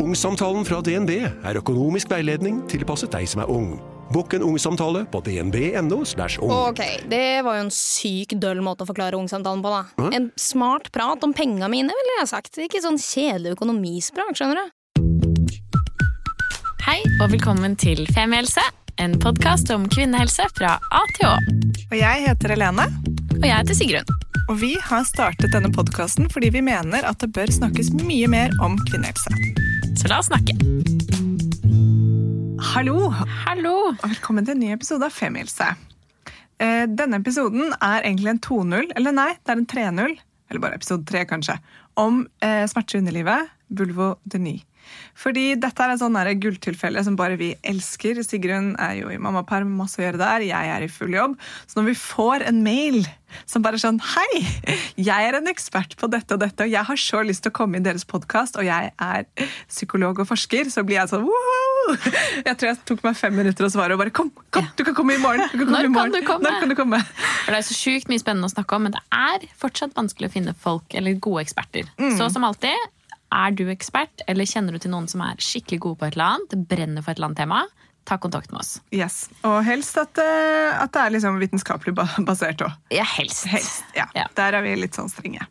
Ungsamtalen fra DNB er økonomisk veiledning tilpasset deg som er ung. Bokk en ungsamtale på dnb.no. ung. Ok, det var jo en syk døll måte å forklare ungsamtalen på, da. En smart prat om penga mine, ville jeg sagt. Ikke sånn kjedelig økonomisprat, skjønner du. Hei og velkommen til Femihelse, en podkast om kvinnehelse fra A til Å. Og jeg heter Helene, Og jeg heter Sigrun. og vi har startet denne podkasten fordi vi mener at det bør snakkes mye mer om kvinnehelse. Så la oss snakke. Hallo, Hallo! og velkommen til en ny episode av Femihelse. Eh, Denne episoden er egentlig en 2-0, eller nei, det er en 3-0, eller bare episode 3 kanskje, om eh, smerter i underlivet, vulvodyni. Fordi dette er et sånn gulltilfelle som bare vi elsker. Sigrun er jo i mammaperm, masse å gjøre der. Jeg er i full jobb. Så når vi får en mail som bare er sånn Hei! Jeg er en ekspert på dette og dette, og jeg har så lyst til å komme i deres podkast, og jeg er psykolog og forsker, så blir jeg sånn Woho! Jeg tror jeg tok meg fem minutter å svare og bare Kom, kom, du kan komme i morgen! Du kan komme Når i kan morgen. du komme? Når kan du komme? For Det er så sjukt mye spennende å snakke om, men det er fortsatt vanskelig å finne folk eller gode eksperter. Så som alltid, er du ekspert, eller kjenner du til noen som er skikkelig gode på et eller annet, brenner for et eller annet tema, ta kontakt med oss. Yes. Og helst at, eh, at det er liksom vitenskapelig basert òg. Ja, helst. Helst. Ja. Ja. Der er vi litt sånn strenge.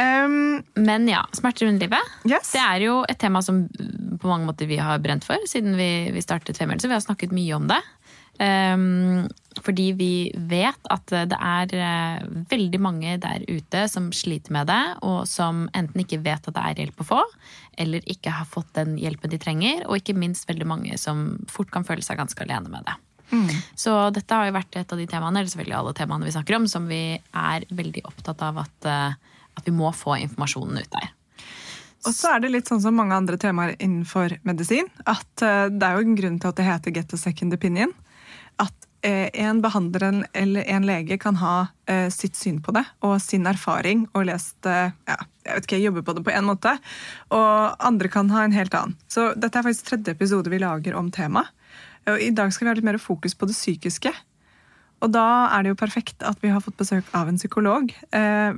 Um, Men ja, smerter i underlivet. yes. Det er jo et tema som på mange måter vi har brent for siden vi, vi startet så Vi har snakket mye om det. Ehm, fordi vi vet at det er eh, veldig mange der ute som sliter med det, og som enten ikke vet at det er hjelp å få, eller ikke har fått den hjelpen de trenger, og ikke minst veldig mange som fort kan føle seg ganske alene med det. Så dette har jo vært et av de temaene, eller selvfølgelig alle temaene vi snakker om, som vi er veldig opptatt av at, eh, at vi må få informasjonen ut der. Og så er det litt sånn som mange andre temaer innenfor medisin, at eh, det er jo en grunn til at det heter get a second opinion. At eh, en behandler eller en lege kan ha eh, sitt syn på det og sin erfaring og lest eh, ja, jeg vet ikke, jeg på det på en måte, og andre kan ha en helt annen. Så dette er faktisk tredje episode vi lager om temaet. I dag skal vi ha litt mer fokus på det psykiske. Og da er det jo perfekt at vi har fått besøk av en psykolog.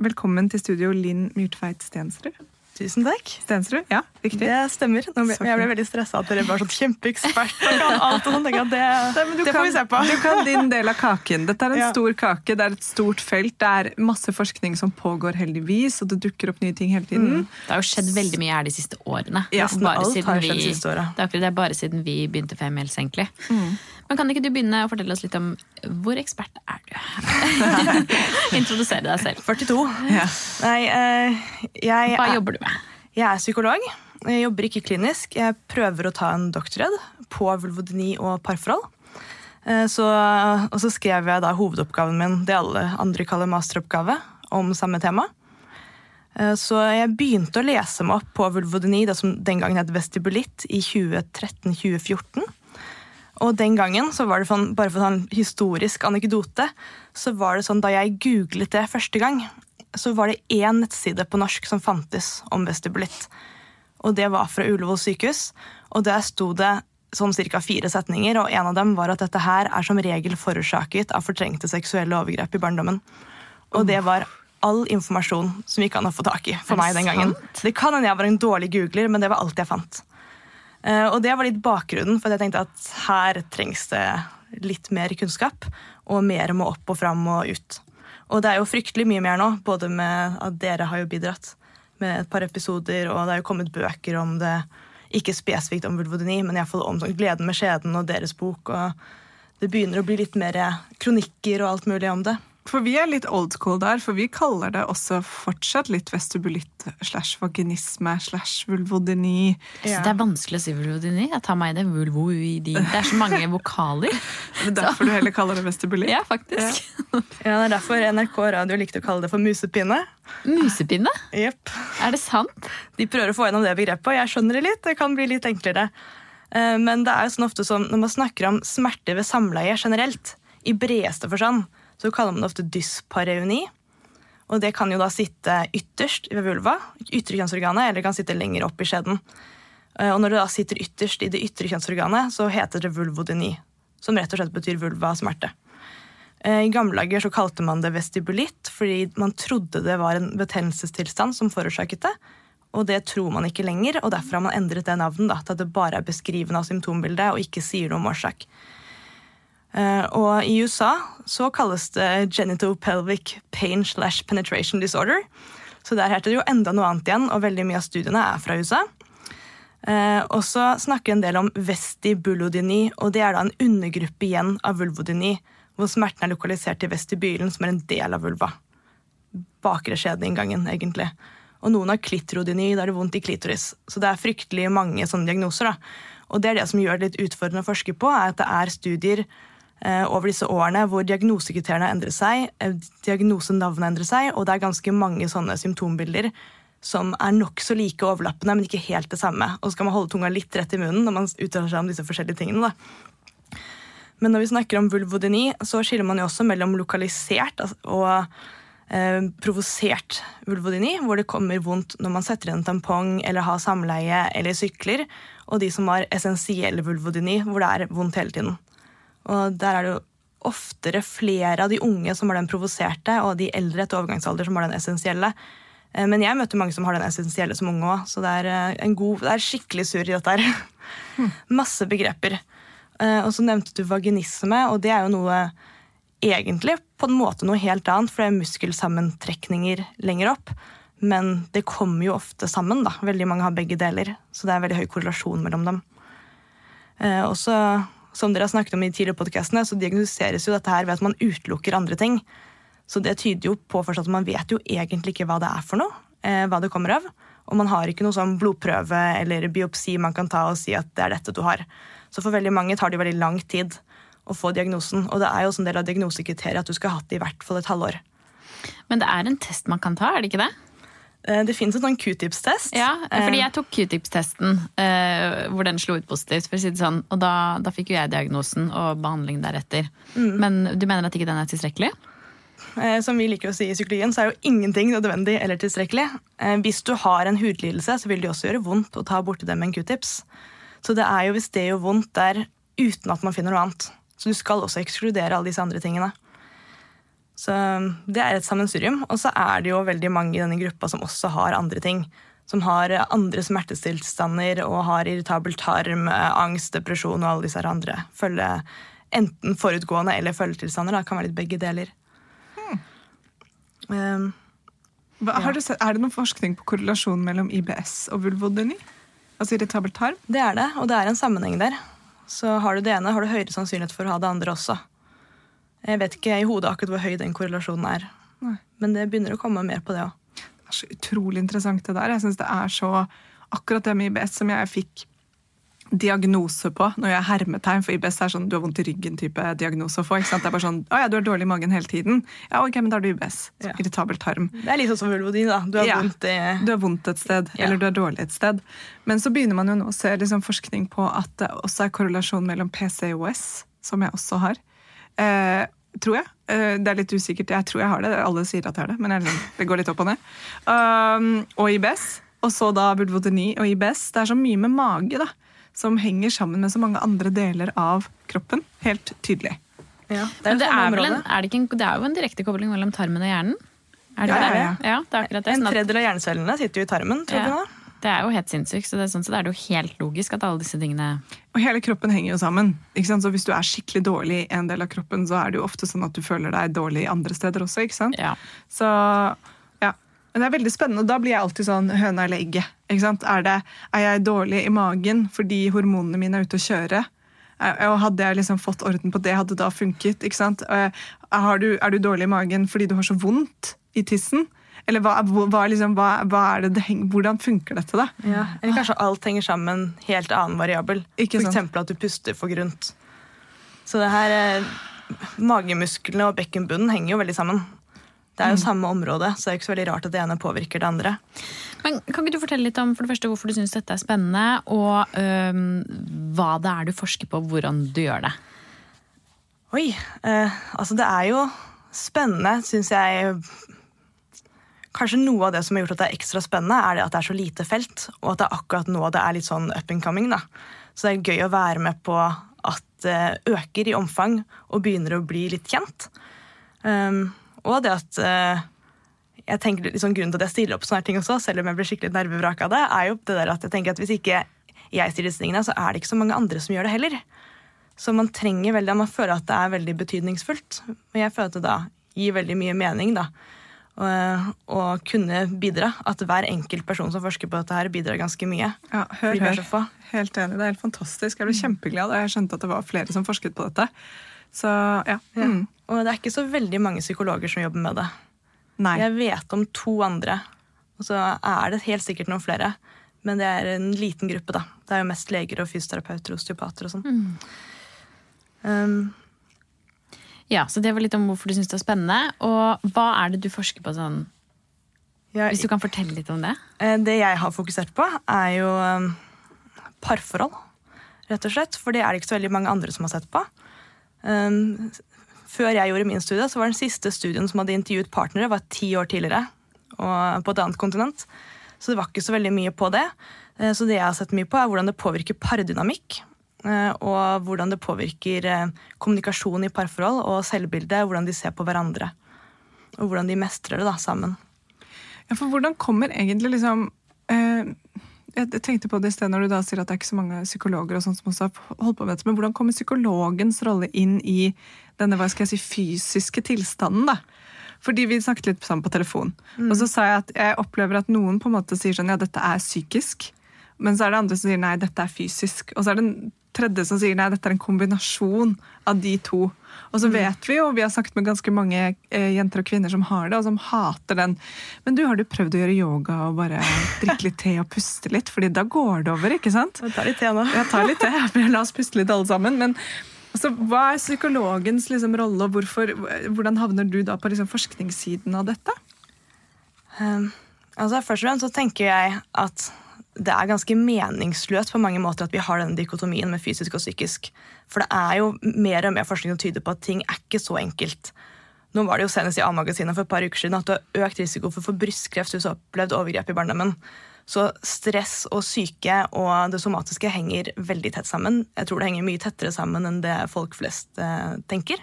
Velkommen til studio, Linn Myrtveit Stensrud. Tusen takk. Stensrud, ja, riktig. Det stemmer. Nå ble, jeg ble veldig stressa at dere var sånn kjempeekspert. og kan alt og sånt. Det, du det kan, får vi se på. Du kan din del av kaken. Dette er en Ja. stor kake, det er et stort felt. Det er masse forskning som pågår heldigvis, og det dukker opp nye ting hele tiden. Det har jo skjedd veldig mye her de siste årene. Ja, Nesten alt siden har skjedd vi- siste året. Det er, akkurat- det er bare siden vi begynte Femihelse, egentlig. Mm. Men kan ikke du begynne å fortelle oss litt om hvor ekspert er du? Introdusere deg selv. 42. Ja. Nei, uh, jeg, Hva er, jobber du med? Jeg er psykolog. Jeg jobber ikke klinisk. Jeg prøver å ta en doktorgrad på vulvodyni og parforhold. Eh, Så, og så skrev jeg da hovedoppgaven min, det alle andre kaller masteroppgave, om samme tema. Eh, Så jeg begynte å lese meg opp på vulvodyni, det som den gangen het vestibulitt, i 2013-2014. Og den gangen, så var det sånn, bare for en historisk anekdote, så var det sånn da jeg googlet det første gang, så var det én nettside på norsk som fantes om vestibulitt. Og det var fra Ullevål sykehus, og der sto det sånn cirka fire setninger, og en av dem var at dette her er som regel forårsaket av fortrengte seksuelle overgrep i barndommen. Og det var all informasjon som gikk an å få tak i for meg den gangen. sant? Det kan hende jeg var en dårlig googler, men det var alt jeg fant. Eh, Og det var litt bakgrunnen, for jeg tenkte at her trengs det litt mer kunnskap, og mer må opp og fram og ut. Og det er jo fryktelig mye mer nå, både med at dere har jo bidratt med et par episoder, og det er jo kommet bøker om det, ikke spesifikt om vulvodyni, men iallfall om sånn Gleden med skjeden og deres bok, og det begynner å bli litt mer kronikker og alt mulig om det. For vi er litt old school der, for vi kaller det også fortsatt litt vestibulitt slash vaginisme slash vulvodyni. Ja. Det er vanskelig å si vulvodyni. Jeg tar meg i det. Vulvoidi. Det er så mange vokaler. det Er derfor derfor du heller kaller det vestibulitt? Ja, faktisk. Ja, Det er derfor NRK Radio likte å kalle det for musepinne. Musepinne? Yep. Er det sant? De prøver å få gjennom det begrepet, og jeg skjønner det litt. Det kan bli litt enklere. Eh, Men det er jo sånn ofte som når man snakker om smerte ved samleie generelt, i bredeste forstand, så kaller man det ofte dyspareuni. Og det kan jo da sitte ytterst ved vulva, ytre kjønnsorganet, eller det kan sitte lenger opp i skjeden. Eh, Og når det da sitter ytterst i det ytre kjønnsorganet, så heter det vulvodyni, som rett og slett betyr vulva smerte. Eh, I gamle dager så kalte man det vestibulitt, fordi man trodde det var en betennelsestilstand som forårsaket det. Og det tror man ikke lenger, og derfor har man endret det navnet da, til at det bare er beskrivende av symptombildet og ikke sier noe om årsak. Eh, og i USA så kalles det genitopelvic pain slash penetration disorder. Så der heter det jo enda noe annet igjen, og veldig mye av studiene er fra USA. Eh, og så snakker en del om vestibulodyni, og det er da en undergruppe igjen av vulvodyni, hvor smerten er lokalisert i vestibylen, som er en del av vulva. Bakre skjedeinngangen, egentlig. Og noen har klitrodyni, da er det vondt i klitoris. Så det er fryktelig mange sånne diagnoser. da. Og det er det som gjør det litt utfordrende å forske på, er at det er studier over disse årene hvor diagnosekriteriene endrer seg, eh, diagnosenavnet endrer seg, og det er ganske mange sånne symptombilder som er nokså like overlappende, men ikke helt det samme. Og så skal man holde tunga litt rett i munnen når man uttaler seg om disse forskjellige tingene. da. Men når vi snakker om vulvodyni, så skiller man jo også mellom lokalisert og eh, provosert vulvodyni, hvor det kommer vondt når man setter inn tampong eller har samleie eller sykler, og de som har essensiell vulvodyni, hvor det er vondt hele tiden. Og der er det jo oftere flere av de unge som har den provoserte, og de eldre etter overgangsalder som har den essensielle. Eh, Men jeg møter mange som har den essensielle som unge òg, så det er, eh, en god, det er skikkelig surr i dette her. Masse begreper. Eh, Og så nevnte du vaginisme, og det er jo noe egentlig på en måte noe helt annet, for det er muskelsammentrekninger lenger opp. Men det kommer jo ofte sammen. da. Veldig mange har begge deler, så det er veldig høy korrelasjon mellom dem. Og så, som dere har snakket om i tidligere podcastene, så diagnostiseres jo dette her ved at man utelukker andre ting. Så det tyder jo på at man vet jo egentlig ikke hva det er for noe. Eh, hva det kommer av. Og man har ikke noe sånn blodprøve eller biopsi man kan ta og si at det er dette du har. Så for veldig mange tar det veldig lang tid å få diagnosen. Og det er jo også en del av diagnosekriteriet at du skal ha hatt det i hvert fall et halvår. Men det er en test man kan ta, er det ikke det? Eh, Det fins en sånn q-tips-test. Ja, fordi Eh, jeg tok q-tips-testen, eh, hvor den slo ut positivt. for å si det sånn, Og da, da fikk jo jeg diagnosen og behandling deretter. Men du mener at ikke den er tilstrekkelig? Eh, Som vi liker å si i psykologien, så er jo ingenting nødvendig eller tilstrekkelig. Eh, Hvis du har en hudlidelse, så vil det også gjøre vondt å ta borti det med en q-tips. Så det er jo hvis det gjør vondt der uten at man finner noe annet. Så du skal også ekskludere alle disse andre tingene. Så um, det er et sammensurium. Og så er det jo veldig mange i denne gruppa som også har andre ting. Som har eh, andre smertestilstander og har irritabel tarm, eh, angst, depresjon og alle disse andre. Følge, enten forutgående eller følgetilstander. Da. Kan være litt begge deler. Um, Hva, har du sett, er det noen forskning på korrelasjon mellom IBS og vulvodyni? Altså irritabel tarm? det er det, og det er en sammenheng der. Så har du det ene, har du høyere sannsynlighet for å ha det andre også. Jeg vet ikke i hodet akkurat hvor høy den korrelasjonen er. Nei. Men det begynner å komme mer på det òg. Det er så utrolig interessant det der. Jeg synes det er så Akkurat det med IBS som jeg fikk diagnose på når jeg hermetegn, for IBS er sånn du har vondt i ryggen-type diagnose å få. ikke sant? Det er bare sånn, å ja, du har dårlig i magen hele tiden. Ja, ok, men da har du IBS. Ja. Irritabel tarm. Det er litt sånn som vulvodin. da. Du har Ja. vondt i Du har vondt et sted, Ja. eller du er dårlig et sted. Men så begynner man jo nå å se liksom forskning på at det også er korrelasjon mellom PCOS, som jeg også har. Eh, tror jeg. Eh, det er litt usikkert. Jeg tror jeg har det. Alle sier at jeg har det, men jeg, det går litt opp og ned. Um, og IBS. Og så da budvoteni og IBS. Det er så mye med mage da, som henger sammen med så mange andre deler av kroppen. Helt tydelig. Ja, det er, Men det er, vel en, er det, en, det er jo en direkte kobling mellom tarmen og hjernen? Er det Ja, det? ja, ja. ja, det er akkurat det. En Sånn tredjedel av hjernecellene sitter jo i tarmen. tror du Ja. det? Det er jo helt sinnssykt, så det er sånn så det er jo helt logisk at alle disse tingene Og hele kroppen henger jo sammen. Ikke sant? Så hvis du er skikkelig dårlig i en del av kroppen, så er det jo ofte sånn at du føler deg dårlig andre steder også. ikke sant? Ja. Så ja. Men det er veldig spennende, og da blir jeg alltid sånn høna eller egget. Ikke sant? Er, det, er jeg dårlig i magen fordi hormonene mine er ute å kjøre? Eh, Og hadde jeg liksom fått orden på det, hadde det da funket? ikke sant? Er du, er du dårlig i magen fordi du har så vondt i tissen? Eller hva, hva, liksom, hva, hva er det det henger, hvordan funker dette, da? Ja. Eller kanskje alt henger sammen. Helt annen variabel. Ikke For eksempel at du puster for grunt. Så det her eh, Magemusklene og bekkenbunnen henger jo veldig sammen. Det er jo samme område, så det er ikke så veldig rart at det ene påvirker det andre. Men Kan ikke du fortelle litt om for det første hvorfor du syns dette er spennende, og øhm, hva det er du forsker på, hvordan du gjør det? Oi, eh, altså det er jo spennende, syns jeg. Kanskje noe av det som har gjort at det er ekstra spennende, er det at det er så lite felt, og at det er akkurat nå det er litt sånn up and coming. da. Så det er gøy å være med på at det øker i omfang og begynner å bli litt kjent. Um, og det at uh, jeg tenker liksom Grunnen til at jeg stiller opp sånne ting også, selv om jeg blir skikkelig nervevrak av det, er jo det der at jeg tenker at hvis ikke jeg stiller disse tingene, så er det ikke så mange andre som gjør det heller. Så man trenger veldig, man føler at det er veldig betydningsfullt. Men jeg føler at det da gir veldig mye mening, da. Å kunne bidra. At hver enkelt person som forsker på dette, her bidrar ganske mye. Ja, hør, hør. Helt enig. Det er helt fantastisk. Jeg ble kjempeglad da jeg skjønte at det var flere som forsket på dette. Så ja. Ja. Mm. Og det er ikke så veldig mange psykologer som jobber med det. Nei. Jeg vet om to andre, og så er det helt sikkert noen flere. Men det er en liten gruppe, da. Det er jo mest leger og fysioterapeuter og osteopater og sånn. Um, Ja, så det var litt om hvorfor du syns det er spennende. Og hva er det du forsker på sånn? jeg, Hvis du kan fortelle litt om det? Eh, Det jeg har fokusert på, er jo um, parforhold, rett og slett. For det er det ikke så veldig mange andre som har sett på. Um, før jeg gjorde min studie, så var den siste studien som hadde intervjuet partnere, var ti år tidligere. Og på et annet kontinent. Så det var ikke så veldig mye på det. Eh, Så det jeg har sett mye på, er hvordan det påvirker pardynamikk. Eh, Og hvordan det påvirker eh, kommunikasjon i parforhold og selvbildet, Hvordan de ser på hverandre. Og hvordan de mestrer det da, sammen. Ja, for hvordan kommer egentlig liksom eh, Jeg tenkte på det i sted når du da sier at det er ikke så mange psykologer og sånt som også har holdt på med dette, men hvordan kommer psykologens rolle inn i denne hva skal jeg si, fysiske tilstanden? da? Fordi vi snakket litt sammen på telefon, og så sa jeg at jeg opplever at noen på en måte sier sånn ja, dette er psykisk, men så er det andre som sier nei, dette er fysisk. Og så er det tredje som sier nei, dette er en kombinasjon av de to. Og så vet vi jo, vi har snakket med ganske mange eh, jenter og kvinner som har det, og som hater den. Men du, har du prøvd å gjøre yoga og bare drikke litt te og puste litt? Fordi da går det over, ikke sant? Jeg tar litt te nå. Jeg tar litt te, la oss puste litt alle sammen. Men altså, hva er psykologens liksom, rolle, og hvorfor, hvordan havner du da på liksom, forskningssiden av dette? Um, altså Først og fremst så tenker jeg at det er ganske meningsløst på mange måter at vi har denne dikotomien med fysisk og psykisk. For det er jo mer og mer forskning som tyder på at ting er ikke så enkelt. Nå var det jo senest i A-magasinet for et par uker siden at du har økt risiko for å få brystkreft hvis du har opplevd overgrep i barndommen. Så stress og syke og det somatiske henger veldig tett sammen. Jeg tror det henger mye tettere sammen enn det folk flest eh, tenker.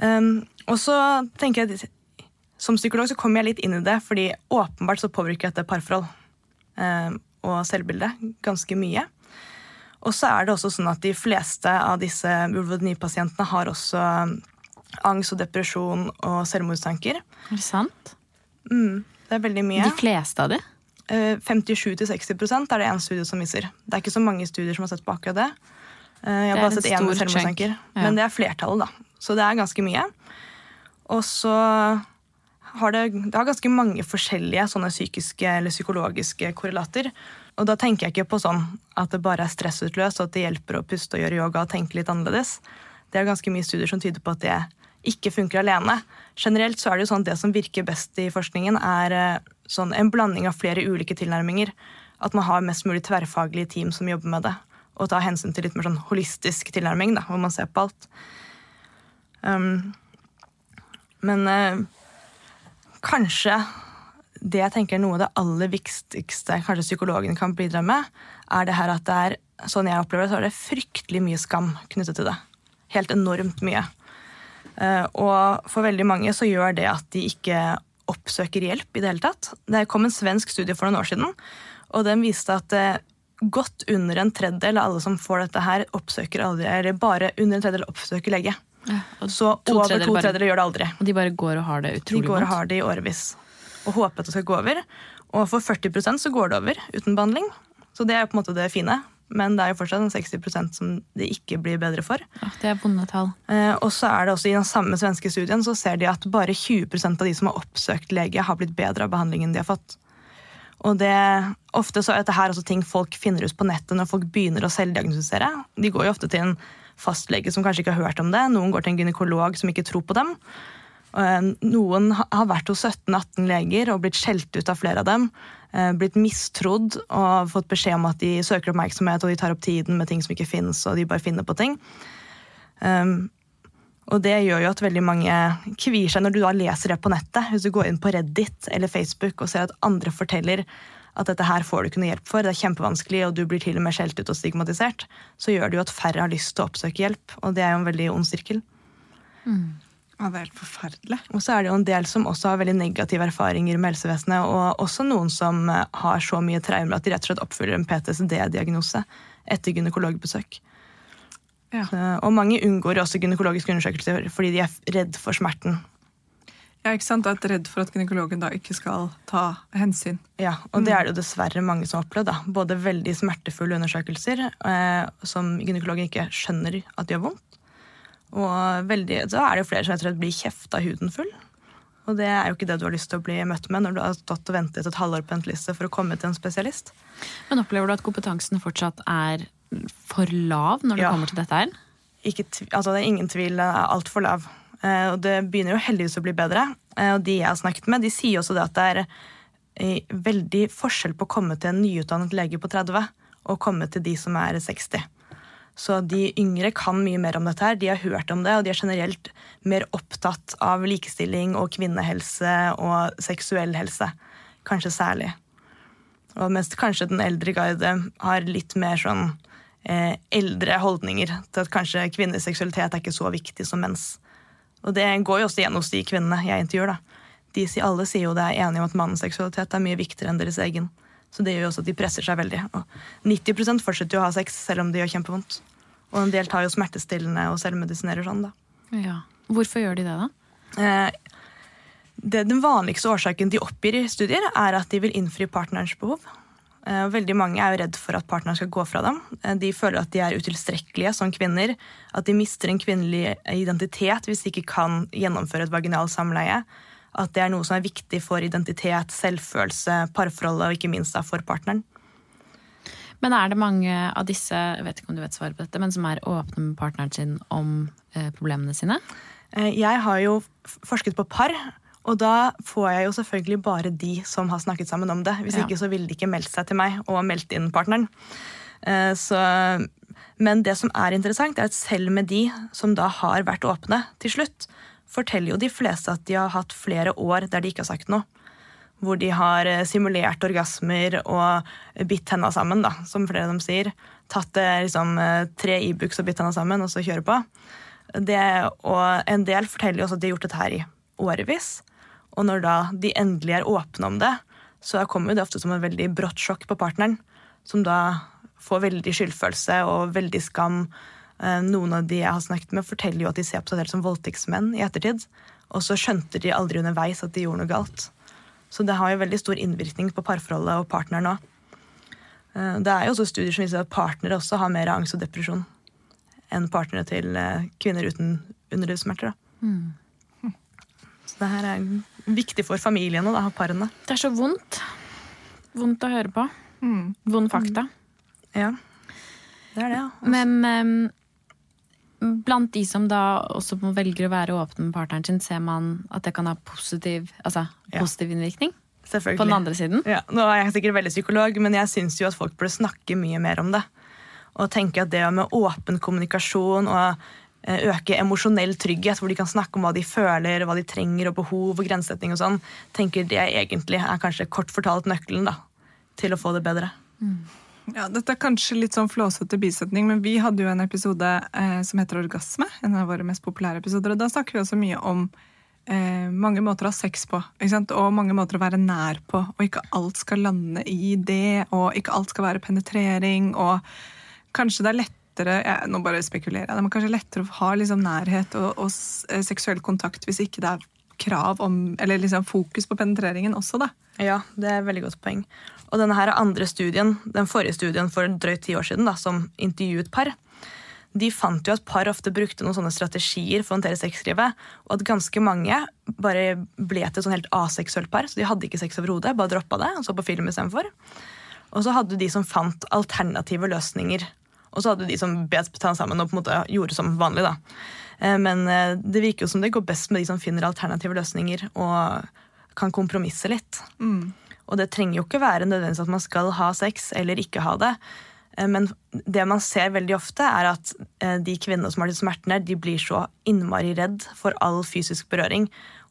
Um, og så tenker jeg som psykolog så kommer jeg litt inn i det, fordi åpenbart så påvirker dette parforhold og selvbilde ganske mye. Og så er det også sånn at de fleste av disse vulvodyni-pasientene har også eh, angst og depresjon og selvmordstanker. Er det sant? Mm, det er veldig mye. De fleste av de? Eh, 57-60% er det én studie som viser. Det er ikke så mange studier som har sett på akkurat det. Eh, Jeg har bare sett én selvmordstanker. Ja. men det er flertallet, da. Så det er ganske mye. Og så har det, det har ganske mange forskjellige sånne psykiske eller psykologiske korrelater. Og da tenker jeg ikke på sånn at det bare er stressutløst, og at det hjelper å puste og gjøre yoga og tenke litt annerledes. Det er ganske mye studier som tyder på at det ikke funker alene. Generelt så er det jo sånn at det som virker best i forskningen, er eh, sånn en blanding av flere ulike tilnærminger. At man har mest mulig tverrfaglige team som jobber med det. Og tar hensyn til litt mer sånn holistisk tilnærming, da, hvor man ser på alt. Um, men eh, kanskje det jeg tenker er noe av det aller viktigste kanskje psykologen kan bidra med, er det her at det er sånn jeg opplever det, så er det fryktelig mye skam knyttet til det. Helt enormt mye. Eh, Og for veldig mange så gjør det at de ikke oppsøker hjelp i det hele tatt. Det kom en svensk studie for noen år siden, og den viste at eh, godt under en tredjedel av alle som får dette her, oppsøker aldri, eller bare under en tredjedel oppsøker lege. Og Så to over tredjedeler to bare- tredjedeler gjør det aldri. Og de bare går og har det De går og har det i årevis. Og håper at det skal gå over. Og for 40% så går det over uten behandling. Så det er jo på en måte det fine. Men det er jo fortsatt en 60% som det ikke blir bedre for. Ja, det er vonde tall. Eh, og så er det også I den samme svenske studien så ser de at bare 20% av de som har oppsøkt lege, har blitt bedre av behandlingen de har fått. Og det, Ofte så er dette her også ting folk finner ut på nettet når folk begynner å selvdiagnostisere. De går jo ofte til en fastlege som kanskje ikke har hørt om det. Noen går til en gynekolog som ikke tror på dem. Eh, Noen har vært hos 17-18 leger og blitt skjelt ut av flere av dem. eh, Blitt mistrodd og fått beskjed om at de søker oppmerksomhet og de tar opp tiden med ting som ikke finnes, og de bare finner på ting. Um, og det gjør jo at veldig mange kvier seg når du da leser det på nettet. Hvis du går inn på Reddit eller Facebook og ser at andre forteller at dette her får du ikke noe hjelp for, det er kjempevanskelig, og du blir til og med skjelt ut og stigmatisert, så gjør det jo at færre har lyst til å oppsøke hjelp. Og det er jo en veldig ond sirkel. Ja, det er helt forferdelig. Og så er det jo en del som også har veldig negative erfaringer med helsevesenet, og også noen som eh, har så mye traumer at de rett og slett oppfyller en PTSD-diagnose etter gynekologbesøk. Ja. Så, og mange unngår også gynekologiske undersøkelser fordi de er redd for smerten. Ja, ikke sant? Det er redd for at gynekologen da ikke skal ta hensyn. Ja, Og det er det jo dessverre mange som har opplevd. da. Både veldig smertefulle undersøkelser eh, som gynekologen ikke skjønner at gjør vondt. Og veldig, så er det jo flere som rett og slett blir kjefta huden full. Og det er jo ikke det du har lyst til å bli møtt med når du har stått og ventet et halvår på venteliste for å komme til en spesialist. Men opplever du at kompetansen fortsatt er for lav når det Ja. kommer til dette her? Ikke, altså det er ingen tvil, altfor lav. Eh, og det begynner jo heldigvis å bli bedre. Eh, og de jeg har snakket med, de sier også det at det er eh, veldig forskjell på å komme til en nyutdannet lege på 30 og komme til de som er 60. Så de yngre kan mye mer om dette her. De har hørt om det, og de er generelt mer opptatt av likestilling og kvinnehelse og seksuell helse. Kanskje særlig. Og mens kanskje den eldre guide har litt mer sånn eh, eldre holdninger til at kanskje kvinners seksualitet er ikke så viktig som menns. Og det går jo også igjen hos de kvinnene jeg intervjuer. da. De, alle sier jo det er enige om at mannens seksualitet er mye viktigere enn deres egen. Så det gjør jo også at de presser seg veldig. Og 90 fortsetter jo å ha sex selv om det gjør kjempevondt. Og en del tar jo smertestillende og selvmedisinerer sånn, da. Ja. Hvorfor gjør de det, da? Eh, det, den vanligste årsaken de oppgir i studier, er at de vil innfri partnerens behov. Eh, veldig mange er jo redd for at partneren skal gå fra dem. Eh, de føler at de er utilstrekkelige som kvinner. At de mister en kvinnelig identitet hvis de ikke kan gjennomføre et vaginalt samleie. At det er noe som er viktig for identitet, selvfølelse, parforholdet og ikke minst for partneren. Men er det mange av disse jeg vet ikke om du vet svaret på dette, men som er åpne med partneren sin om eh, problemene sine? Jeg har jo forsket på par, og da får jeg jo selvfølgelig bare de som har snakket sammen om det. Hvis Ja. ikke så ville de ikke meldt seg til meg og meldt inn partneren. Eh, Så, men det som er interessant, er at selv med de som da har vært åpne til slutt, forteller jo de fleste at de har hatt flere år der de ikke har sagt noe. Hvor de har eh, simulert orgasmer og bitt henda sammen, da, som flere av dem sier. Tatt eh, liksom, tre Ibux og bitt henda sammen, og så kjøre på. Det, og en del forteller jo også at de har gjort dette her i årevis. Og når da de endelig er åpne om det, så kommer det ofte som en veldig brått sjokk på partneren. Som da får veldig skyldfølelse og veldig skam. Eh, Noen av de jeg har snakket med, forteller jo at de ser på seg selv som voldtektsmenn i ettertid. Og så skjønte de aldri underveis at de gjorde noe galt. Så det har jo veldig stor innvirkning på parforholdet og partneren òg. Det er jo også studier som viser at partnere også har mer angst og depresjon enn partnere til eh, kvinner uten underlivssmerter. Mm. Så det her er viktig for familiene, da, parene. Det er så vondt. Vondt å høre på. Vond fakta. Ja, det er det. ja. Men um, blant de som da også velger å være åpne med partneren sin, ser man at det kan ha positiv, altså, Ja. positiv innvirkning? På den andre siden? Ja, nå er jeg sikkert veldig psykolog, men jeg syns jo at folk burde snakke mye mer om det. Og tenke at det med åpen kommunikasjon og øke emosjonell trygghet, hvor de kan snakke om hva de føler, hva de trenger og behov og grensesetting og sånn, tenker jeg egentlig er kanskje kort fortalt nøkkelen da, til å få det bedre. Ja, Dette er kanskje litt sånn flåsete bisetning, men vi hadde jo en episode eh, som heter Orgasme. En av våre mest populære episoder. og Da snakker vi også mye om eh, mange måter å ha sex på. Og mange måter å være nær på. Og ikke alt skal lande i det, og ikke alt skal være penetrering. Og kanskje det er lettere ja, Nå bare spekulerer jeg. Det er kanskje lettere å ha liksom nærhet og, og eh, seksuell kontakt hvis ikke det er krav om, eller liksom fokus på penetreringen også, da. Ja, det er et veldig godt poeng. Og denne her andre studien, den forrige studien for drøyt ti år siden, da, som intervjuet par, de fant jo at par ofte brukte noen sånne strategier for å håndtere sexlivet, og at ganske mange bare ble til et sånn helt aseksuelt par, så de hadde ikke sex overhodet, bare droppa det og så på film istedenfor. Og så hadde de som fant alternative løsninger. Og så hadde de som bet tennene sammen og på en måte gjorde som vanlig. da. Eh, Men eh, det virker jo som det går best med de som finner alternative løsninger og kan kompromisse litt. Og det trenger jo ikke være nødvendigvis at man skal ha sex eller ikke ha det. Eh, Men det man ser veldig ofte, er at de kvinnene som har de smertene, de blir så innmari redd for all fysisk berøring.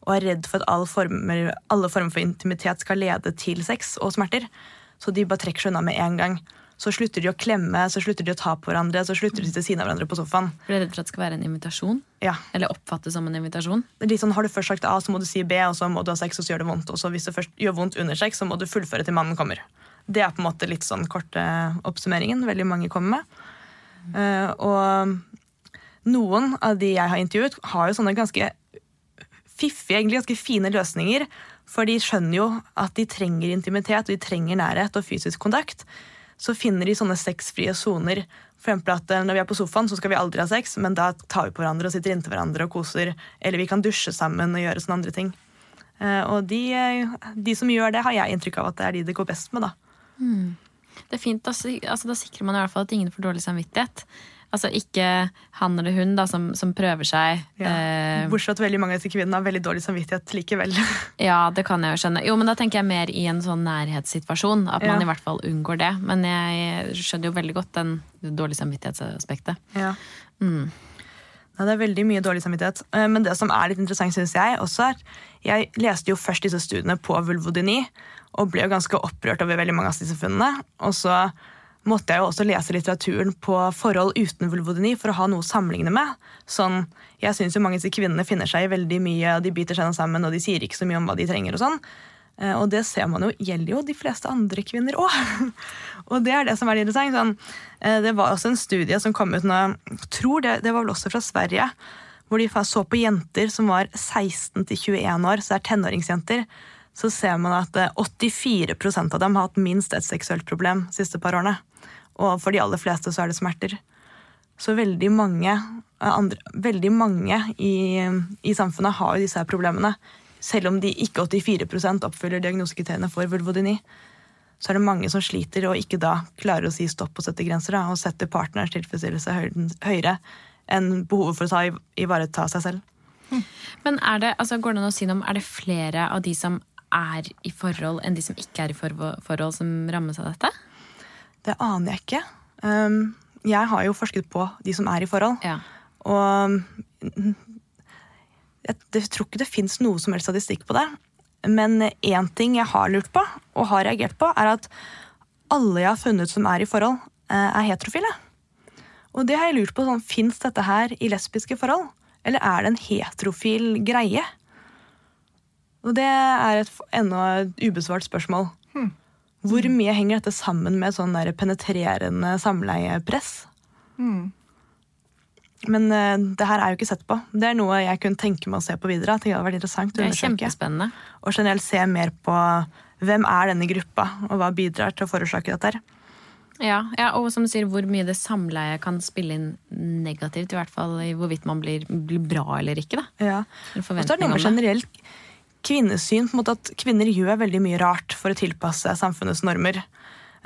Og er redd for at alle former, alle former for intimitet skal lede til sex og smerter. Så de bare trekker seg unna med en gang. Så slutter de å klemme, så slutter de å ta på hverandre, så slutter de til siden av hverandre på sofaen. Blir du er redd for at det skal være en invitasjon? Ja. Eller oppfattes som en invitasjon? Litt sånn, Har du først sagt A, så må du si B, og så må du ha sex, og så gjør det vondt. Og så hvis det først gjør vondt under sex, så må du fullføre til mannen kommer. Det er på en måte litt sånn korte oppsummeringen veldig mange kommer med. Uh, og noen av de jeg har intervjuet, har jo sånne ganske fiffige, egentlig ganske fine løsninger. For de skjønner jo at de trenger intimitet, og de trenger nærhet og fysisk kontakt. Så finner de sånne sexfrie soner. Eksempel at eh, Når vi er på sofaen, så skal vi aldri ha sex, men da tar vi på hverandre og sitter inntil hverandre og koser. Eller vi kan dusje sammen og gjøre sånne andre ting. Eh, Og de, eh, de som gjør det, har jeg inntrykk av at det er de det går best med. da. Det er fint, altså, da sikrer man i hvert fall at ingen får dårlig samvittighet. Altså ikke han eller hun da, som, som prøver seg. Eh, Bortsett fra at veldig mange av disse kvinnene har veldig dårlig samvittighet likevel. ja, det kan jeg jo skjønne. Jo, men da tenker jeg mer i en sånn nærhetssituasjon. At man Ja. i hvert fall unngår det. Men jeg skjønner jo veldig godt den dårlige samvittighetsaspektet. Ja. Ja, det er veldig mye dårlig samvittighet. Eh, Men det som er litt interessant, synes jeg, også er Jeg leste jo først disse studiene på vulvodyni, og ble jo ganske opprørt over veldig mange av disse funnene. Og så måtte jeg jo også lese litteraturen på forhold uten vulvodyni for å ha noe å sammenligne med. Sånn, jeg syns jo mange av disse kvinnene finner seg i veldig mye, og de biter seg sammen, og de sier ikke så mye om hva de trenger og sånn. Eh, Og det ser man jo gjelder jo de fleste andre kvinner òg. og det er det som er interessant. Sånn, eh, det var også en studie som kom ut nå, jeg tror det, det var vel også fra Sverige, hvor de så på jenter som var 16 til 21 år, så det er tenåringsjenter. Så ser man at eh, 84% av dem har hatt minst et seksuelt problem de siste par årene. Og for de aller fleste så er det smerter. Så veldig mange, eh, andre, veldig mange i, i samfunnet har jo disse her problemene. Selv om de ikke 84 oppfyller diagnosekriteriene for vulvodyni. Så er det mange som sliter og ikke da klarer å si stopp og sette grenser. Da, og setter partners tilfredsstillelse høyere enn behovet for å ta, ivareta seg selv. Men er det, altså, går det an å si noe om, er det flere av de som er i forhold, enn de som ikke er i forvo- forhold, som rammes av dette? Det aner jeg ikke. Um, jeg har jo forsket på de som er i forhold. Ja. Og mm, jeg, jeg tror ikke det fins noe som helst statistikk på det. Men én ting jeg har lurt på, og har reagert på, er at alle jeg har funnet som er i forhold, eh, er heterofile. Og det har jeg lurt på. sånn, Fins dette her i lesbiske forhold? Eller er det en heterofil greie? Og det er et ennå et ubesvart spørsmål. Hvor mye henger dette sammen med sånn der penetrerende samleiepress? Men uh, det her er jo ikke sett på. Det er noe jeg kunne tenke meg å se på videre. Det hadde vært interessant å er undersøke. kjempespennende. Og generelt se mer på hvem er denne gruppa, og hva bidrar til å forårsake dette. her. Ja, ja, og som du sier, hvor mye det samleiet kan spille inn negativt, i hvert fall i hvorvidt man blir, blir bra eller ikke. da. Ja. Og så er det noe med generelt kvinnesyn, på en måte at kvinner gjør veldig mye rart for å tilpasse samfunnets normer.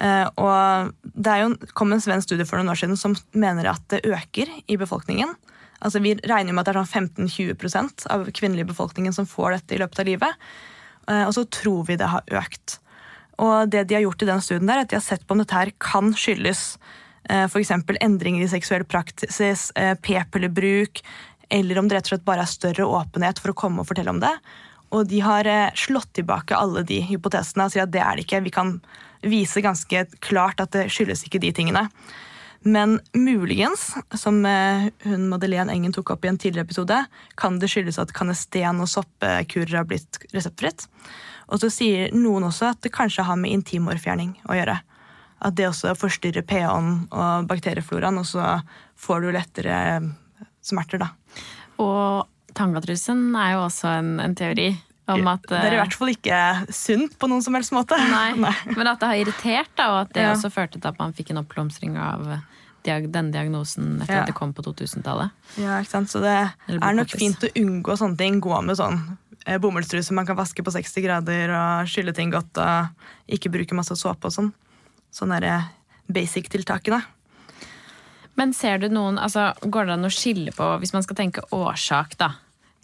Eh, og det jo, kom en svensk studie for noen år siden som mener at det øker i befolkningen. Altså Vi regner med at det er sånn 15-20% av kvinnelige befolkningen som får dette i løpet av livet. Eh, og så tror vi det har økt. Og det de har gjort i den studien der, er at de har sett på om dette her kan skyldes eh, f.eks. endringer i seksuell praksis, p-pillebruk, eller om det rett og slett bare er større åpenhet for å komme og fortelle om det. Og de har eh, slått tilbake alle de hypotesene og sier at det er det ikke. Vi kan vise ganske klart at det skyldes ikke de tingene. Men muligens, som eh, hun Madeleine Engen tok opp i en tidligere episode, kan det skyldes at kanesten og soppekurer har blitt reseptfritt. Og så sier noen også at det kanskje har med intimårfjerning å gjøre. At det også forstyrrer pH-en og bakteriefloraen, og så får du lettere smerter, da. Og tangatrusen er jo også en, en teori om at Det er i eh, hvert fall ikke sunt på noen som helst måte. Nei, men at det har irritert, da, og at det Ja. også førte til at man fikk en oppblomstring av diag denne diagnosen etter Ja. at det kom på 2000-tallet. Ja, ikke sant? Så det er nok fint å unngå sånne ting. Gå med sånn eh, bomullstruse man kan vaske på 60 grader og skylle ting godt og ikke bruke masse såpe og sånn. Sånne eh, basic-tiltakene. Men ser du noen, altså går det an å skille på, hvis man skal tenke årsak da,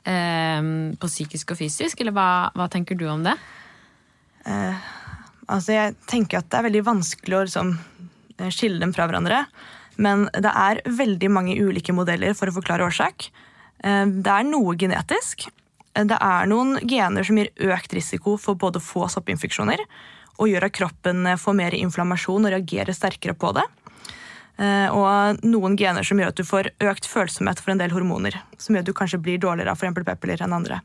eh, på psykisk og fysisk, eller hva, hva tenker du om det? Altså, jeg tenker at det er veldig vanskelig å liksom, eh, skille dem fra hverandre. Men det er veldig mange ulike modeller for å forklare årsak. Eh, Det er noe genetisk. Eh, Det er noen gener som gir økt risiko for både å få soppinfeksjoner og gjør at kroppen får mer inflammasjon og reagerer sterkere på det. Eh, og noen gener som gjør at du får økt følsomhet for en del hormoner. Som gjør at du kanskje blir dårligere av f.eks. pepler enn andre.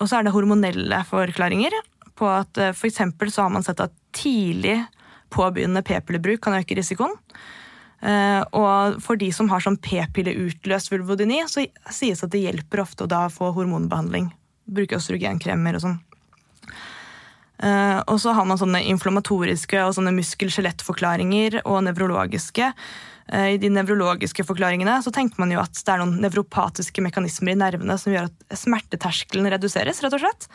Og så er det hormonelle forklaringer på at f.eks. for så har man sett at tidlig påbegynnende p-pillebruk kan øke risikoen. Uh, og for de som har sånn p-pilleutløst vulvodyni, så sies at det hjelper ofte å da få hormonbehandling. Bruke østrogenkremer og sånn. Uh, og så har man sånne inflammatoriske og sånne muskel-skjelettforklaringer og nevrologiske. Uh, I de nevrologiske forklaringene så tenker man jo at det er noen nevropatiske mekanismer i nervene som gjør at smerteterskelen reduseres, rett og slett.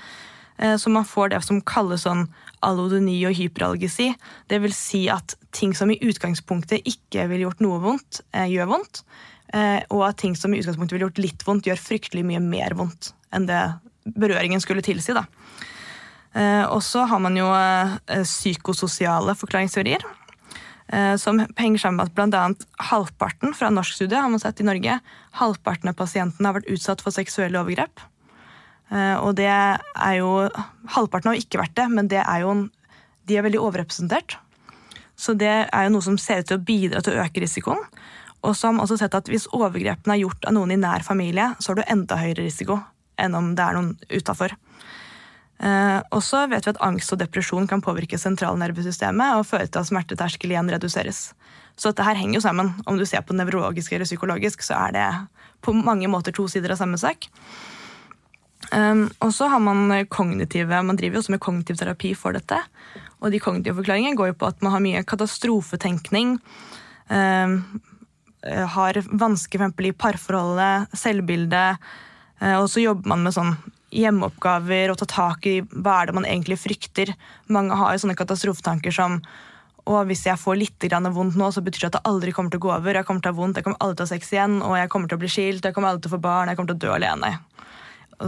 Eh, så man får det som kalles sånn allodoni og hyperalgesi. Det vil si at ting som i utgangspunktet ikke ville gjort noe vondt, eh, gjør vondt. Eh, og at ting som i utgangspunktet ville gjort litt vondt, gjør fryktelig mye mer vondt enn det berøringen skulle tilsi. da. Og så har man jo psykososiale forklaringsteorier. Som henger sammen med at bl.a. halvparten fra norsk studie har man sett i Norge, halvparten av pasientene har vært utsatt for seksuelle overgrep. Eh, og det er jo Halvparten har jo ikke vært det, men det er jo, de er veldig overrepresentert. Så det er jo noe som ser ut til å bidra til å øke risikoen. Og så har man også sett at hvis overgrepene er gjort av noen i nær familie, så har du enda høyere risiko enn om det er noen utafor. Eh, og så vet vi at angst og depresjon kan påvirke sentralnervesystemet og føre til at smerteterskel igjen reduseres. Så dette her henger jo sammen. Om du ser på nevrologisk eller psykologisk, så er det på mange måter to sider av samme sak. Um, og så har man kognitive, man driver jo også med kognitiv terapi for dette. Og de kognitive forklaringene går jo på at man har mye katastrofetenkning. Um, har vansker for i parforholdet, selvbildet. Uh, og så jobber man med sånn hjemmeoppgaver og ta tak i hva er det man egentlig frykter. Mange har jo sånne katastrofetanker som og hvis jeg får litt vondt nå, så betyr det at det aldri kommer til å gå over. Jeg kommer til å ha vondt, jeg kommer aldri til å ha sex igjen, og jeg kommer til å bli skilt, jeg kommer aldri til å få barn, jeg kommer til å dø alene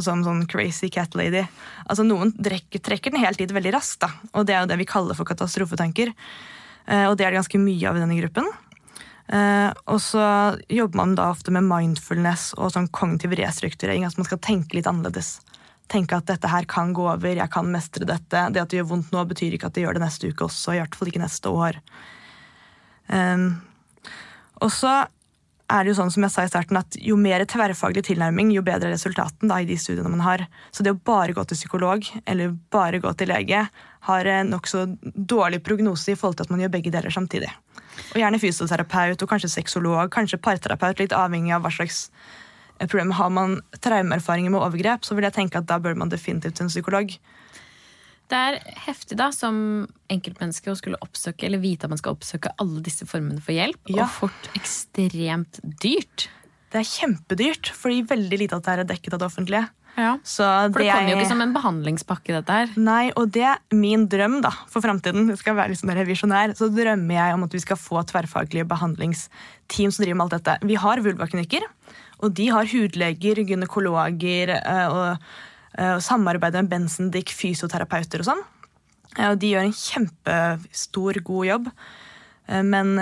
som sånn crazy cat lady. Altså Noen trekker, trekker den helt dit veldig raskt, da. og det er jo det vi kaller for katastrofetanker. Eh, og det er det ganske mye av i denne gruppen. Eh, og så jobber man da ofte med mindfulness og sånn kognitiv restrukturering. Altså man skal tenke litt annerledes. Tenke at dette her kan gå over, jeg kan mestre dette. Det at det gjør vondt nå, betyr ikke at det gjør det neste uke også. I hvert fall ikke neste år. Eh, og så er det jo sånn som jeg sa i starten, at jo mer tverrfaglig tilnærming, jo bedre resultaten da, i de studiene man har. Så det å bare gå til psykolog eller bare gå til lege har nokså dårlig prognose i forhold til at man gjør begge deler samtidig. Og gjerne fysioterapeut og kanskje sexolog, kanskje parterapeut, litt avhengig av hva slags problem. Har man traumeerfaringer med overgrep, så vil jeg tenke at da bør man definitivt til en psykolog. Det er heftig da, som enkeltmenneske å skulle oppsøke eller vite at man skal oppsøke alle disse formene for hjelp, ja. og fort ekstremt dyrt. Det er kjempedyrt, fordi veldig lite av det er dekket av det offentlige. Ja. for det, det kommer jo ikke som en behandlingspakke, dette her. Nei, og det er min drøm da, for framtiden. Jeg skal være sånn revisjonær, så drømmer jeg om at vi skal få tverrfaglige behandlingsteam som driver med alt dette. Vi har vulvaklinikker, og de har hudleger, gynekologer eh, og Eh, og samarbeider med Bensendik fysioterapeuter og sånn. Og de gjør en kjempestor, god jobb. Eh, men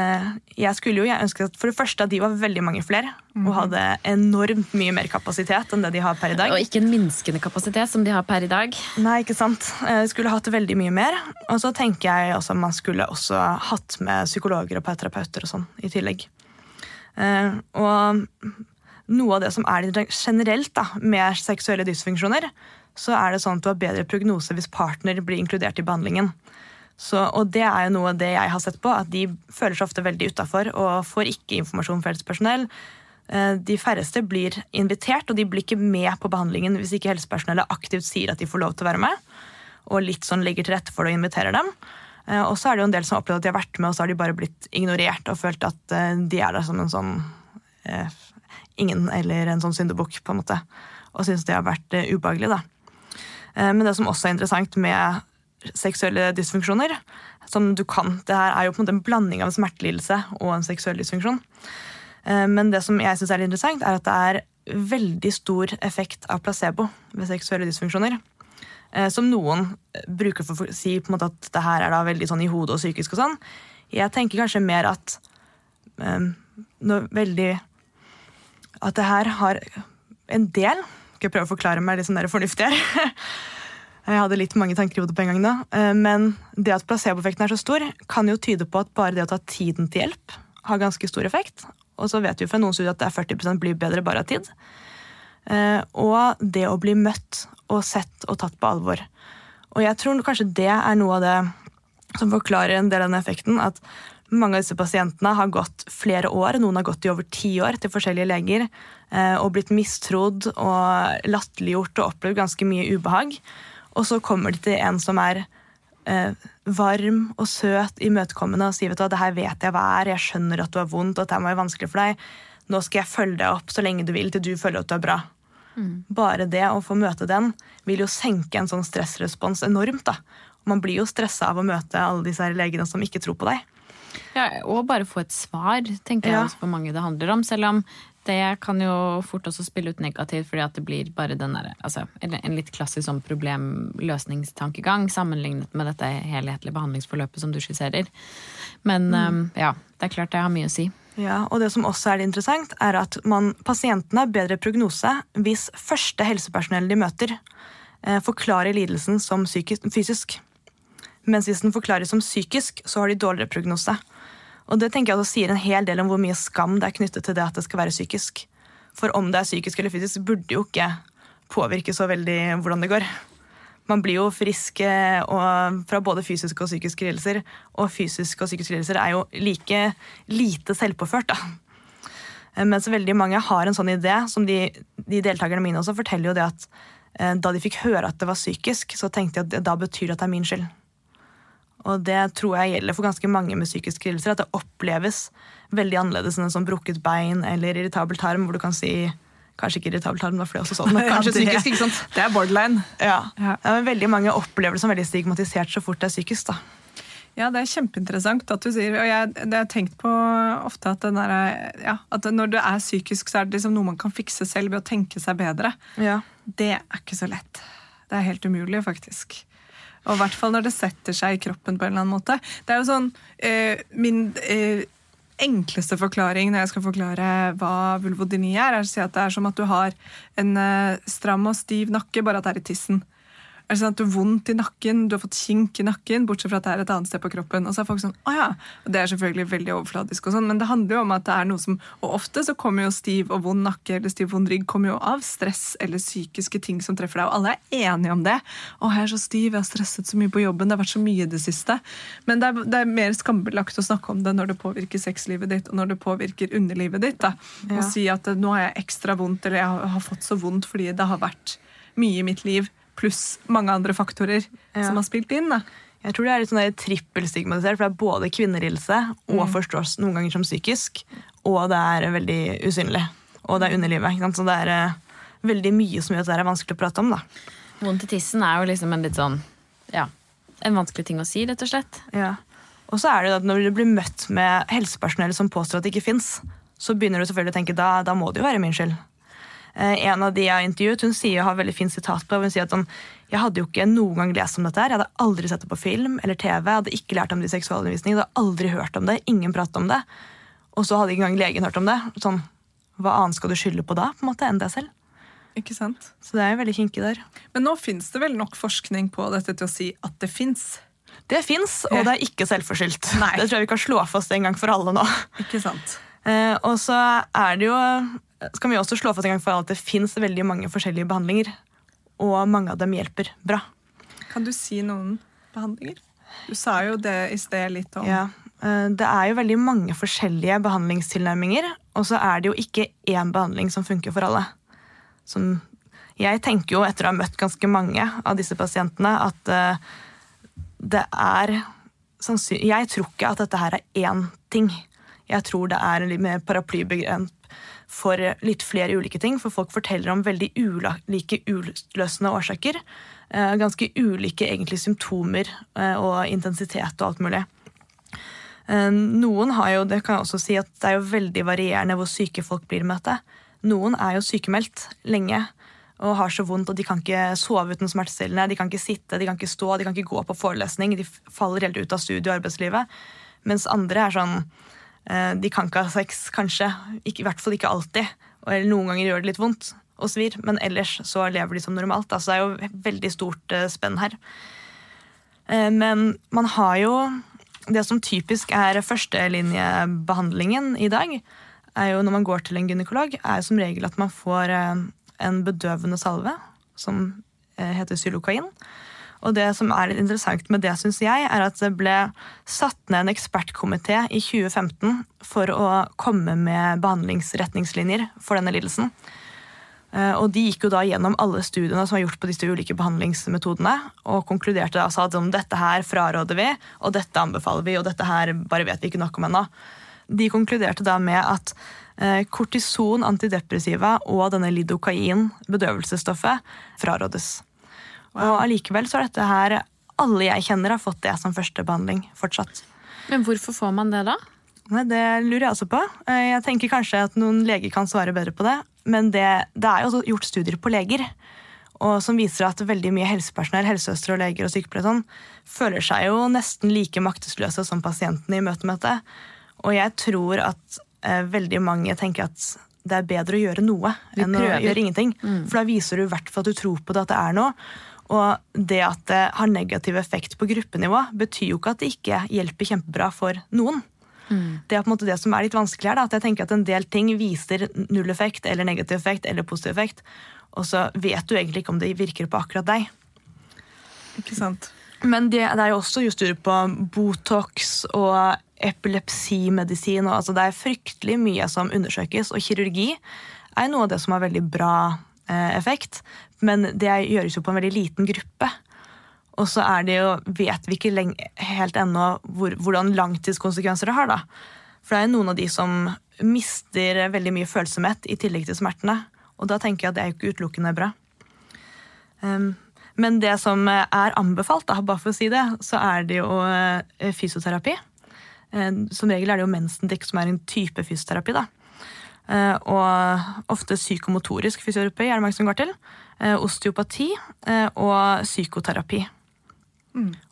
jeg skulle jo jeg ønske at for det første at de var veldig mange flere og mhm. hadde enormt mye mer kapasitet enn det de har per i dag. Og ikke en minskende kapasitet som de har per i dag. Nei, ikke sant. Jeg skulle hatt veldig mye mer. Og så tenker jeg også at man skulle også hatt med psykologer og terapeuter og sånn i tillegg. Og noe av det som er generelt da, med seksuelle dysfunksjoner, så er det sånn at du har bedre prognose hvis partner blir inkludert i behandlingen. Så, og det er jo noe av det jeg har sett på, at de føler seg ofte veldig utafor og får ikke informasjon fra helsepersonell. Eh, de færreste blir invitert, og de blir ikke med på behandlingen hvis ikke helsepersonellet aktivt sier at de får lov til å være med, og litt sånn legger til rette for det og inviterer dem. Eh, og så er det jo en del som har opplevd at de har vært med, og så har de bare blitt ignorert og følt at eh, de er der som en sånn ingen eller en sånn syndebukk, på en måte. Og syns det har vært uh, ubehagelig, da. Men det som også er interessant med seksuelle dysfunksjoner, som du kan Det her er jo på en måte en blanding av en smertelidelse og en seksuell dysfunksjon. Uh, men det som jeg syns er litt interessant, er at det er veldig stor effekt av placebo ved seksuelle dysfunksjoner. Som noen bruker for å si på en måte at det her er da veldig sånn i hodet og psykisk. og sånn. Jeg tenker kanskje mer at um, veldig at det her har en del Skal jeg prøve å forklare meg litt sånn der fornuftig her? Jeg hadde litt mange tanker i hodet på en gang da. Eh, Men det at placeboeffekten er så stor, kan jo tyde på at bare det å ta tiden til hjelp har ganske stor effekt. Og så vet vi jo fra noen studier at det er 40% blir bedre bare av tid. Eh, Og det å bli møtt og sett og tatt på alvor. Og jeg tror kanskje det er noe av det som forklarer en del av den effekten. At mange av disse pasientene har gått flere år, noen har gått i over ti år til forskjellige leger, eh, og blitt mistrodd og latterliggjort og opplevd ganske mye ubehag. Og så kommer de til en som er eh, varm og søt, imøtekommende og sier vet du, hva, det her vet jeg hva er, jeg skjønner at du har vondt, og at dette må være vanskelig for deg. Nå skal jeg følge deg opp så lenge du vil, til du føler at du er bra. Bare det å få møte den vil jo senke en sånn stressrespons enormt. da. Man blir jo stressa av å møte alle disse her legene som ikke tror på deg. Ja, og bare få et svar, tenker jeg også for mange det handler om. Selv om det kan jo fort også spille ut negativt, fordi at det blir bare den der, altså, en litt klassisk sånn problemløsningstankegang sammenlignet med dette helhetlige behandlingsforløpet som du skisserer. Men um, ja, det er klart det har mye å si. Ja, og det som også er interessant, er at man, pasientene har bedre prognose hvis første helsepersonell de møter, eh, forklarer lidelsen som psykisk, fysisk. Mens hvis den forklares som psykisk, så har de dårligere prognose. Og det tenker jeg også sier en hel del om hvor mye skam det er knyttet til det at det skal være psykisk. For om det er psykisk eller fysisk, burde jo ikke påvirke så veldig hvordan det går. Man blir jo frisk eh, fra både fysiske og psykiske lidelser. Og fysiske og psykiske lidelser er jo like lite selvpåført. da. Eh, Mens veldig mange har en sånn idé, som de, de deltakerne mine også forteller jo det at eh, da de fikk høre at det var psykisk, så tenkte de at da betyr det at det er min skyld. Og det tror jeg gjelder for ganske mange med psykiske lidelser, at det oppleves veldig annerledes enn en sånn brukket bein eller irritabel tarm, hvor du kan si Kanskje ikke irritabel tarm, for det er også sånn, kanskje Ja, det- psykisk. ikke sant? Det er borderline. Ja. Ja. Men veldig mange opplever det som veldig stigmatisert så fort det er psykisk. da. Ja, det er kjempeinteressant at du sier, og jeg, det har tenkt på ofte at, der, ja, at når det er psykisk, så er det liksom noe man kan fikse selv ved å tenke seg bedre. Ja. Det er ikke så lett. Det er helt umulig, faktisk. Og i hvert fall når det setter seg i kroppen på en eller annen måte. Det er jo sånn, eh, Min eh, enkleste forklaring når jeg skal forklare hva vulvodyni er, er å si at det er som at du har en eh, stram og stiv nakke, bare at det er i tissen. Er det sånn at Du har vondt i nakken, du har fått kink i nakken, bortsett fra at det er et annet sted på kroppen. Og så er folk sånn, å ja, og Det er selvfølgelig veldig overfladisk, og sånn, men det handler jo om at det er noe som Og ofte så kommer jo stiv og vond nakke eller stiv vond rygg kommer jo av stress eller psykiske ting som treffer deg, og alle er enige om det. 'Å, jeg er så stiv, jeg har stresset så mye på jobben, det har vært så mye i det siste'. Men det er, det er mer skambelagt å snakke om det når det påvirker sexlivet ditt, og når det påvirker underlivet ditt. da. Ja. Og si at 'nå har jeg ekstra vondt', eller 'jeg har, har fått så vondt fordi det har vært mye i mitt liv', pluss mange andre faktorer Ja. som har spilt inn. da. Jeg tror det er litt sånn trippelstigmatisert, for det er både kvinnerlidelse og forstås noen ganger som psykisk, og det er veldig usynlig. Og det er underlivet. Ikke sant? Så det er uh, veldig mye som gjør at det er vanskelig å prate om. da. Vondt i tissen er jo liksom en litt sånn Ja, en vanskelig ting å si, rett og slett. Ja. Og så er det jo at når du blir møtt med helsepersonell som påstår at det ikke fins, så begynner du selvfølgelig å tenke da, da må det jo være min skyld. Eh, En av de jeg har intervjuet, hun sier, har veldig fin sitat på hun sier at sånn, jeg hadde jo ikke noen gang lest om dette. her, Jeg hadde aldri sett det på film eller TV. Jeg hadde ikke lært om det i seksualundervisning. Jeg hadde aldri hørt om det. Ingen pratet om det. Og så hadde ikke engang legen hørt om det. Sånn, Hva annet skal du skylde på da på en måte, enn deg selv? Ikke sant? Så det er jo veldig kinkig der. Men nå fins det vel nok forskning på dette til å si at det fins. Det fins, og det er ikke selvforskyldt. Nei. Det tror jeg vi kan slå fast en gang for alle nå. Ikke sant? Eh, og så er det jo skal vi også slå fast en gang for at det fins veldig mange forskjellige behandlinger. Og mange av dem hjelper bra. Kan du si noen behandlinger? Du sa jo det i sted litt om Ja. eh, Det er jo veldig mange forskjellige behandlingstilnærminger, og så er det jo ikke én behandling som funker for alle. Som jeg tenker jo, etter å ha møtt ganske mange av disse pasientene, at eh, det er Jeg tror ikke at dette her er én ting. Jeg tror det er en litt mer paraplybegrep for litt flere ulike ting. For folk forteller om veldig ulike uløsende årsaker. eh, Ganske ulike egentlig symptomer eh, og intensitet og alt mulig. Eh, Noen har jo, det kan jeg også si at det er jo veldig varierende hvor syke folk blir med dette. Noen er jo sykemeldt lenge og har så vondt og de kan ikke sove uten smertestillende. De kan ikke sitte, de kan ikke stå, de kan ikke gå på forelesning. De faller helt ut av studie- og arbeidslivet. Mens andre er sånn De kan ikke ha sex, kanskje. Ikke, I hvert fall ikke alltid. Eller noen ganger gjør det litt vondt. og svir, men ellers så lever de som normalt. Altså, det er jo veldig stort eh, spenn her. Eh, men man har jo Det som typisk er førstelinjebehandlingen i dag, er jo når man går til en gynekolog, er jo som regel at man får eh, en bedøvende salve som eh, heter xylokain. Og det som er litt interessant med det, synes jeg, er at det ble satt ned en ekspertkomité i 2015 for å komme med behandlingsretningslinjer for denne lidelsen. Eh, og De gikk jo da gjennom alle studiene som er gjort på disse ulike behandlingsmetodene, og konkluderte da sa at dette her fraråder vi, og dette anbefaler vi, og dette her bare vet vi ikke nok om ennå. De konkluderte da med at eh, kortison, antidepressiva og denne lidokain, bedøvelsesstoffet, frarådes. Og allikevel så er dette her Alle jeg kjenner, har fått det som førstebehandling fortsatt. Men hvorfor får man det da? Det lurer jeg også på. Eh, Jeg tenker kanskje at noen leger kan svare bedre på det. Men det, det er jo gjort studier på leger og som viser at veldig mye helsepersonell, helsesøstre og leger og sykepleiere sånn, føler seg jo nesten like maktesløse som pasientene i møte med dette. Og jeg tror at eh, veldig mange tenker at det er bedre å gjøre noe Vi enn prøver. å gjøre ingenting. For da viser du i hvert fall at du tror på det, at det er noe. Og det at det har negativ effekt på gruppenivå, betyr jo ikke at det ikke hjelper kjempebra for noen. Det er på en måte det som er litt vanskelig her. Da, at jeg tenker at En del ting viser null effekt eller negativ effekt eller positiv effekt, og så vet du egentlig ikke om det virker på akkurat deg. Ikke sant? Men det, det er jo også studier på Botox og epilepsimedisin. Og, altså det er fryktelig mye som undersøkes, og kirurgi er noe av det som har veldig bra eh, effekt. Men det gjøres jo på en veldig liten gruppe. Og så er det jo, vet vi ikke lenge, helt ennå hvor, hvordan langtidskonsekvenser det har. da. For det er jo noen av de som mister veldig mye følsomhet i tillegg til smertene. Og da tenker jeg at det er jo ikke utelukkende bra. Um, men det som er anbefalt, da, bare for å si det, så er det jo eh, fysioterapi. Eh, Som regel er det jo mensendikk som er en type fysioterapi. da. Eh, Og ofte psykomotorisk fysioterapi er det mange som går til. Eh, Osteopati eh, og psykoterapi.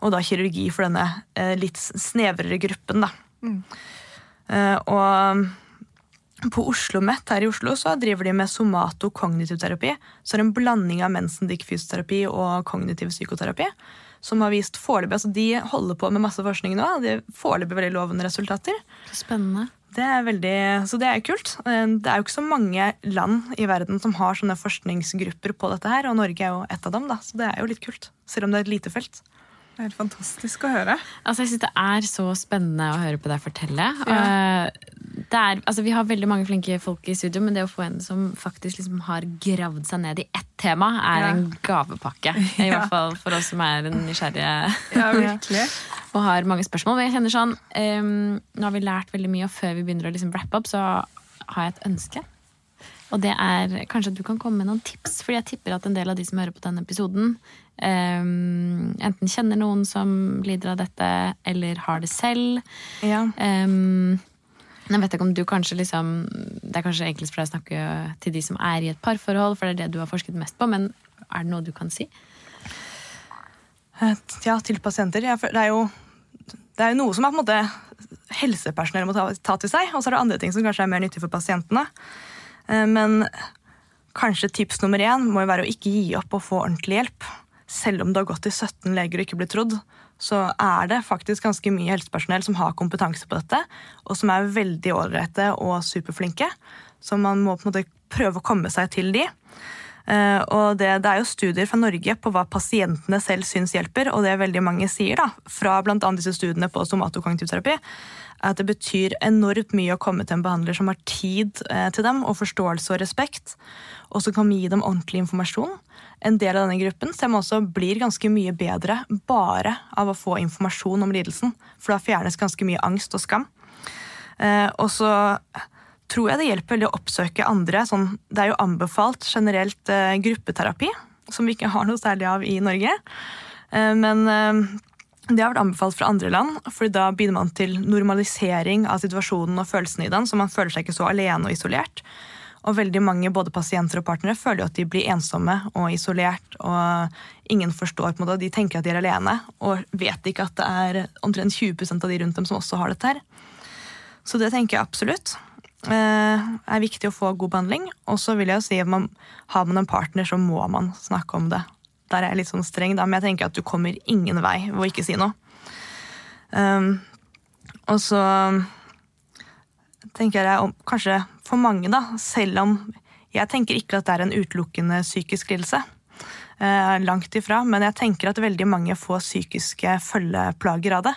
Og da kirurgi for denne litt snevrere gruppen, da. Mm. Og på Oslo Met her i Oslo så driver de med somato-kognitiv terapi. Så er det en blanding av mensendikk fysioterapi og kognitiv psykoterapi. Som har vist foreløpig, altså De holder på med masse forskning nå. De foreløpig veldig lovende resultater. Spennende. Det er veldig, så det er jo kult. Eh, Det er jo ikke så mange land i verden som har sånne forskningsgrupper på dette her, og Norge er jo et av dem. da, Så det er jo litt kult. Selv om det er et lite felt. Det er fantastisk å høre. Altså, jeg synes Det er så spennende å høre på deg fortelle. Ja. Det er, altså, vi har veldig mange flinke folk i studio, men det å få en som faktisk liksom har gravd seg ned i ett tema, er Ja. en gavepakke. I Ja. hvert fall for oss som er nysgjerrige Ja, virkelig. og har mange spørsmål. Men jeg kjenner sånn, um, Nå har vi lært veldig mye, og før vi begynner å liksom wrap up, så har jeg et ønske. Og det er kanskje at du kan komme med noen tips, fordi jeg tipper at en del av de som hører på denne episoden, ehm, enten kjenner noen som lider av dette, eller har det selv. Ja. Um, jeg vet ikke om du kanskje liksom Det er kanskje enklest for deg å snakke til de som er i et parforhold, for det er det du har forsket mest på, men er det noe du kan si? Eh, Ja, til pasienter. Det er jo, det er jo noe som er på en måte helsepersonell må ta, ta til seg, og så er det andre ting som kanskje er mer nyttig for pasientene. Eh, Men kanskje tips nummer én må jo være å ikke gi opp og få ordentlig hjelp. Selv om du har gått til 17 leger og ikke blitt trodd, så er det faktisk ganske mye helsepersonell som har kompetanse på dette, og som er veldig ålreite og superflinke. Så man må på en måte prøve å komme seg til de. Eh, og det, det er jo studier fra Norge på hva pasientene selv syns hjelper, og det veldig mange sier, da, fra bl.a. disse studiene på somatokognitiv terapi, er at det betyr enormt mye å komme til en behandler som har tid eh, til dem, og forståelse og respekt, og som kan gi dem ordentlig informasjon. En del av denne gruppen ser man også blir ganske mye bedre bare av å få informasjon om lidelsen, for da fjernes ganske mye angst og skam. Eh, og så tror jeg det hjelper veldig å oppsøke andre. Sånn, det er jo anbefalt generelt eh, gruppeterapi, som vi ikke har noe særlig av i Norge. Men det har vært anbefalt fra andre land, for da begynner man til normalisering av situasjonen og følelsene i den, så man føler seg ikke så alene og isolert. Og veldig mange både pasienter og partnere føler jo at de blir ensomme og isolert. Og ingen forstår på en måte, De tenker at de er alene, og vet ikke at det er omtrent 20% av de rundt dem som også har dette her. Så det tenker jeg absolutt. eh, er viktig å få god behandling. Og så vil jeg jo si at man, har man en partner, så må man snakke om det. Der er jeg litt sånn streng, da, men jeg tenker at du kommer ingen vei ved å ikke si noe. Um, og så tenker jeg om, kanskje for mange, da, selv om jeg tenker ikke at det er en utelukkende psykisk lidelse. Eh, langt ifra, men jeg tenker at veldig mange får psykiske følgeplager av det.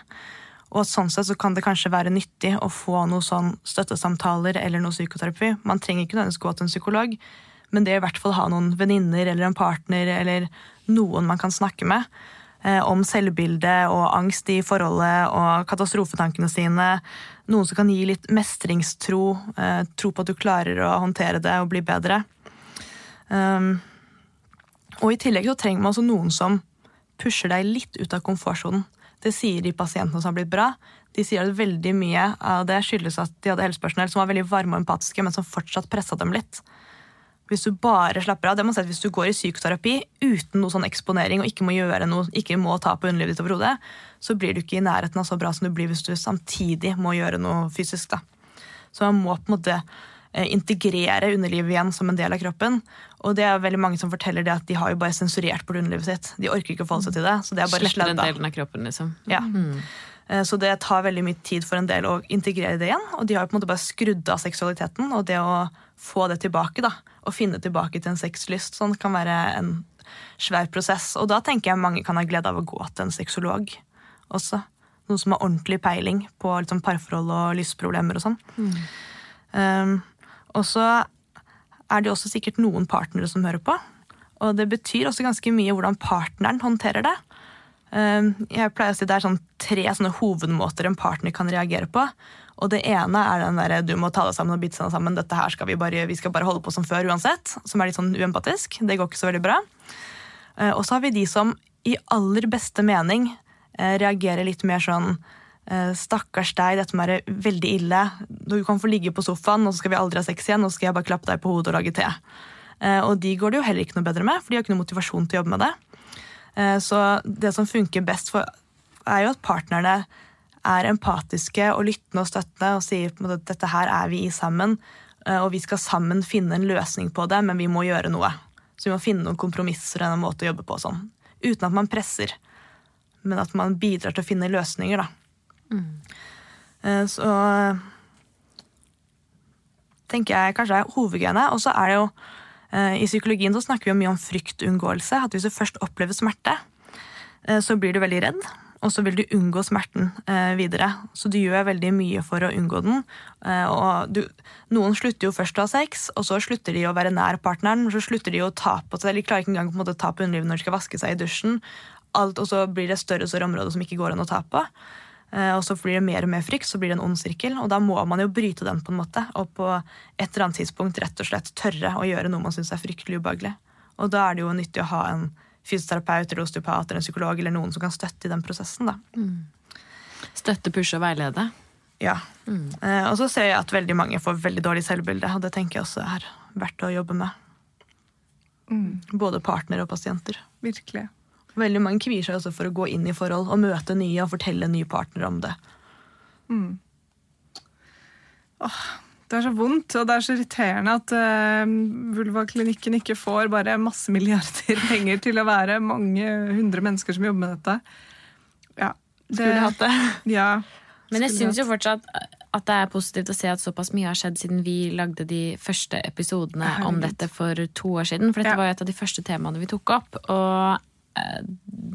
Og sånn sett så kan det kanskje være nyttig å få noen sånn støttesamtaler eller noe psykoterapi. Man trenger ikke nødvendigvis gå til en psykolog, men det er i hvert fall ha noen venninner eller en partner eller noen man kan snakke med eh, om selvbilde og angst i forholdet og katastrofetankene sine. Noen som kan gi litt mestringstro, eh, tro på at du klarer å håndtere det og bli bedre. Um, og i tillegg så trenger man også noen som pusher deg litt ut av komfortsonen. Det sier de pasientene som har blitt bra. De sier at veldig mye av det skyldes at de hadde helsepersonell som var veldig varme og empatiske, men som fortsatt pressa dem litt. Hvis du bare slapper av, det man si at hvis du går i psykoterapi uten noe sånn eksponering og ikke må gjøre noe, ikke må ta på underlivet ditt over hodet, så blir du ikke i nærheten av så bra som du blir hvis du samtidig må gjøre noe fysisk. da. Så man må på en måte eh, integrere underlivet igjen som en del av kroppen. Og det er veldig mange som forteller det at de har jo bare sensurert bort underlivet sitt. De orker ikke å forholde seg til det. så det er bare Slipper den delen av kroppen, liksom. Ja. Mm. Så det tar veldig mye tid for en del å integrere det igjen. Og de har jo på en måte bare skrudd av seksualiteten, og det å få det tilbake, da, å finne tilbake til en sexlyst, sånn kan være en svær prosess. Og da tenker jeg mange kan ha glede av å gå til en sexolog også. Noen som har ordentlig peiling på liksom, parforhold og lystproblemer og sånn. Um, og så er det også sikkert noen partnere som hører på. Og det betyr også ganske mye hvordan partneren håndterer det. Um, Jeg pleier å si Det er sånn tre sånne hovedmåter en partner kan reagere på. Og det ene er den der, du må ta deg sammen og bite deg sammen. Dette her skal vi, bare, vi skal bare holde på som før uansett. Som er litt sånn uempatisk. Det går ikke så veldig bra. Eh, Og så har vi de som i aller beste mening eh, reagerer litt mer sånn eh, Stakkars deg, dette må være veldig ille. Du kan få ligge på sofaen, og så skal vi aldri ha sex igjen. Og så skal jeg bare klappe deg på hodet og lage te. Og de går det jo heller ikke noe bedre med, for de har ikke noe motivasjon til å jobbe med det. Så det som funker best, for, er jo at partnerne er empatiske og lyttende og støttende og sier på en måte at dette her er vi i sammen, eh, og vi skal sammen finne en løsning på det, men vi må gjøre noe. Så vi må finne noen kompromisser og en måte å jobbe på sånn. Uten at man presser, men at man bidrar til å finne løsninger, da. Mm. Så tenker jeg kanskje er hovedgreiene. Og så er det jo eh, I psykologien så snakker vi mye om fryktunngåelse. At hvis du først opplever smerte, så blir du veldig redd. Og så vil du unngå smerten eh, videre. Så du gjør veldig mye for å unngå den. Eh, du, noen slutter jo først å ha sex, og så slutter de å være nær partneren. Så slutter de å ta på seg, eller klarer ikke engang på en måte å ta på underlivet når de skal vaske seg i dusjen. Alt, og så blir det større og større områder som ikke går an å ta på. Eh, Og så blir det mer og mer frykt, så blir det en ond sirkel. Og da må man jo bryte den på en måte. Og på et eller annet tidspunkt rett og slett tørre å gjøre noe man syns er fryktelig ubehagelig. Og da er det jo nyttig å ha en fysioterapeut eller osteopat eller en psykolog eller noen som kan støtte i den prosessen. da. Støtte, pushe og veilede. Ja. Eh, Og så ser jeg at veldig mange får veldig dårlig selvbilde, og det tenker jeg også er verdt å jobbe med. Både partner og pasienter. Virkelig. Veldig mange kvier seg også for å gå inn i forhold og møte nye og fortelle nye partnere om det. Det er så vondt, og det er så irriterende at uh, Vulvaklinikken ikke får bare masse milliarder penger til å være mange hundre mennesker som jobber med dette. Ja, det, Skulle hatt det. Ja, Men jeg syns jo fortsatt at det er positivt å se at såpass mye har skjedd siden vi lagde de første episodene om dette for to år siden. For dette Ja. var jo et av de første temaene vi tok opp. Og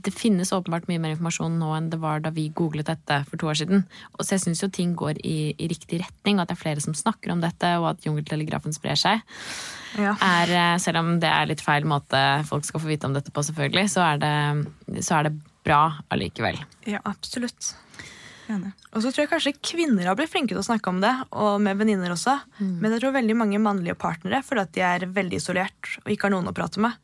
det finnes åpenbart mye mer informasjon nå enn det var da vi googlet dette for to år siden. Og så jeg syns jo ting går i, i riktig retning, og at det er flere som snakker om dette, og at jungeltelegrafen sprer seg. Ja. Er, eh, selv om det er litt feil måte folk skal få vite om dette på, selvfølgelig, så er det, så er det bra allikevel. Ja, absolutt. enig. Og så tror jeg kanskje kvinner har blitt flinke til å snakke om det, og med venninner også. Men jeg tror veldig mange mannlige partnere føler at de er veldig isolert og ikke har noen å prate med.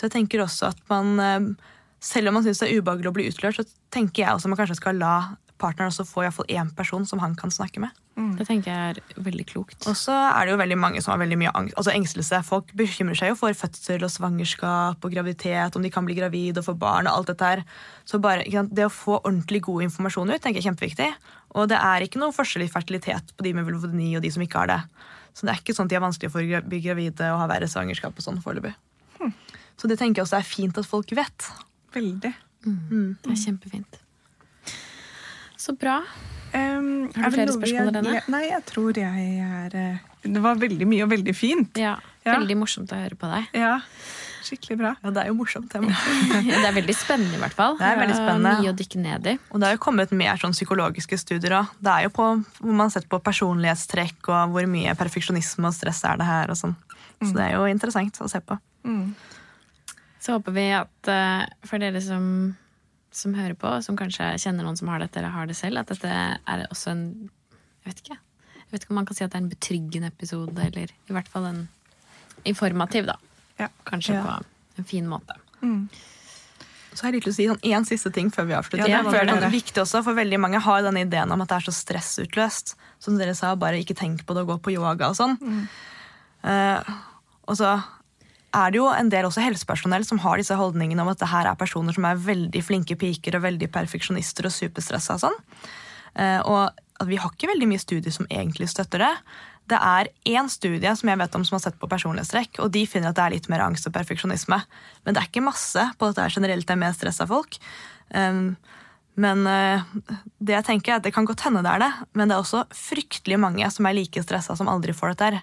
Så jeg tenker også at man, eh, selv om man syns det er ubehagelig å bli utlørt, så tenker jeg også at man kanskje skal la partneren også få i hvert fall én person som han kan snakke med. Det tenker jeg er veldig klokt. Og så er det jo veldig mange som har veldig mye angst, altså engstelse. Folk bekymrer seg jo for fødsel og svangerskap og graviditet, om de kan bli gravid og få barn og alt dette her. Så bare, ikke sant, det å få ordentlig god informasjon ut tenker jeg er kjempeviktig. Og det er ikke noe forskjell i fertilitet på de med vulvodeni og de som ikke har det. Så det er ikke sånn at de er vanskelig for å bli gravide og ha verre svangerskap og sånn foreløpig. Så det tenker jeg også er fint at folk vet. Veldig. Det er kjempefint. Så bra. Um, Har du er flere spørsmål, denne? Nei, jeg tror jeg er eh, Det var veldig mye og veldig fint. Ja, Ja. Veldig morsomt å høre på deg. Ja, skikkelig bra. Ja, det er jo morsomt. Det. Det er veldig spennende, i hvert fall. Det er veldig spennende. Mye å dykke ned i. Og det har jo kommet mer sånn psykologiske studier òg. Det er jo på hvor man har sett på personlighetstrekk og hvor mye perfeksjonisme og stress er det her. og sånn. Så det er jo interessant å se på. Så håper vi at eh, for dere som, som hører på, som kanskje kjenner noen som har dette, eller har det selv, at dette er også en Jeg vet ikke. Jeg vet ikke om man kan si at det er en betryggende episode, eller i hvert fall en informativ, da. Ja. Kanskje Ja. på en fin måte. Så har jeg lyst til å si sånn én siste ting før vi avslutter. Ja, det er, det er viktig også, for veldig mange har denne ideen om at det er så stressutløst. Som dere sa, bare ikke tenk på det og gå på yoga og sånn. Eh, og så er det jo en del også helsepersonell som har disse holdningene om at det her er personer som er veldig flinke piker og veldig perfeksjonister og superstressa og sånn. Eh, og vi har ikke veldig mye studier som egentlig støtter det. Det er én studie som jeg vet om som har sett på personlighetstrekk, og de finner at det er litt mer angst og perfeksjonisme. Men det er ikke masse på at det er generelt er mer stressa folk. Men eh, det jeg tenker er at det kan godt hende det er det, men det er også fryktelig mange som er like stressa som aldri får dette her.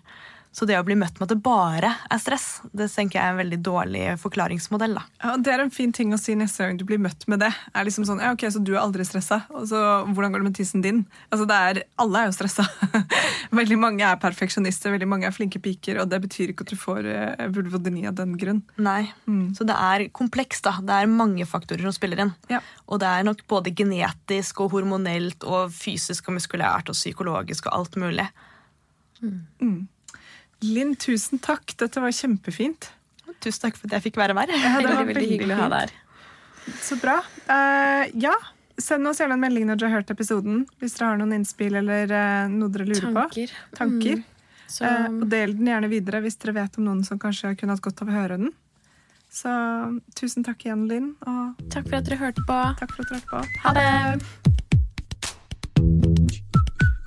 Så det å bli møtt med at det bare er stress, det tenker jeg er en veldig dårlig forklaringsmodell. da. Ja, det er en fin ting å si neste gang du blir møtt med det. Er liksom sånn, ja ok, Så du er aldri stressa, og så hvordan går det med tissen din? Altså det er, Alle er jo stressa. veldig mange er perfeksjonister, veldig mange er flinke piker, og det betyr ikke at du får uh, vulvodyni av den grunn. Nei, Så det er komplekst. da. Det er mange faktorer som spiller inn. Ja. Og det er nok både genetisk og hormonelt og fysisk og muskulært og psykologisk og alt mulig. Linn, tusen takk. Dette var kjempefint. Tusen takk for at jeg fikk være her. Ja, det var veldig hyggelig å ha deg her. Så bra. Uh, ja, send oss gjerne en melding når dere har hørt episoden. Hvis dere har noen innspill eller uh, noe dere lurer Tanker. på. Tanker. Så Uh, og del den gjerne videre hvis dere vet om noen som kanskje kunne hatt godt av å høre den. Så tusen takk igjen, Linn, og takk for at dere hørte på. takk for at dere hørte på. Ha det!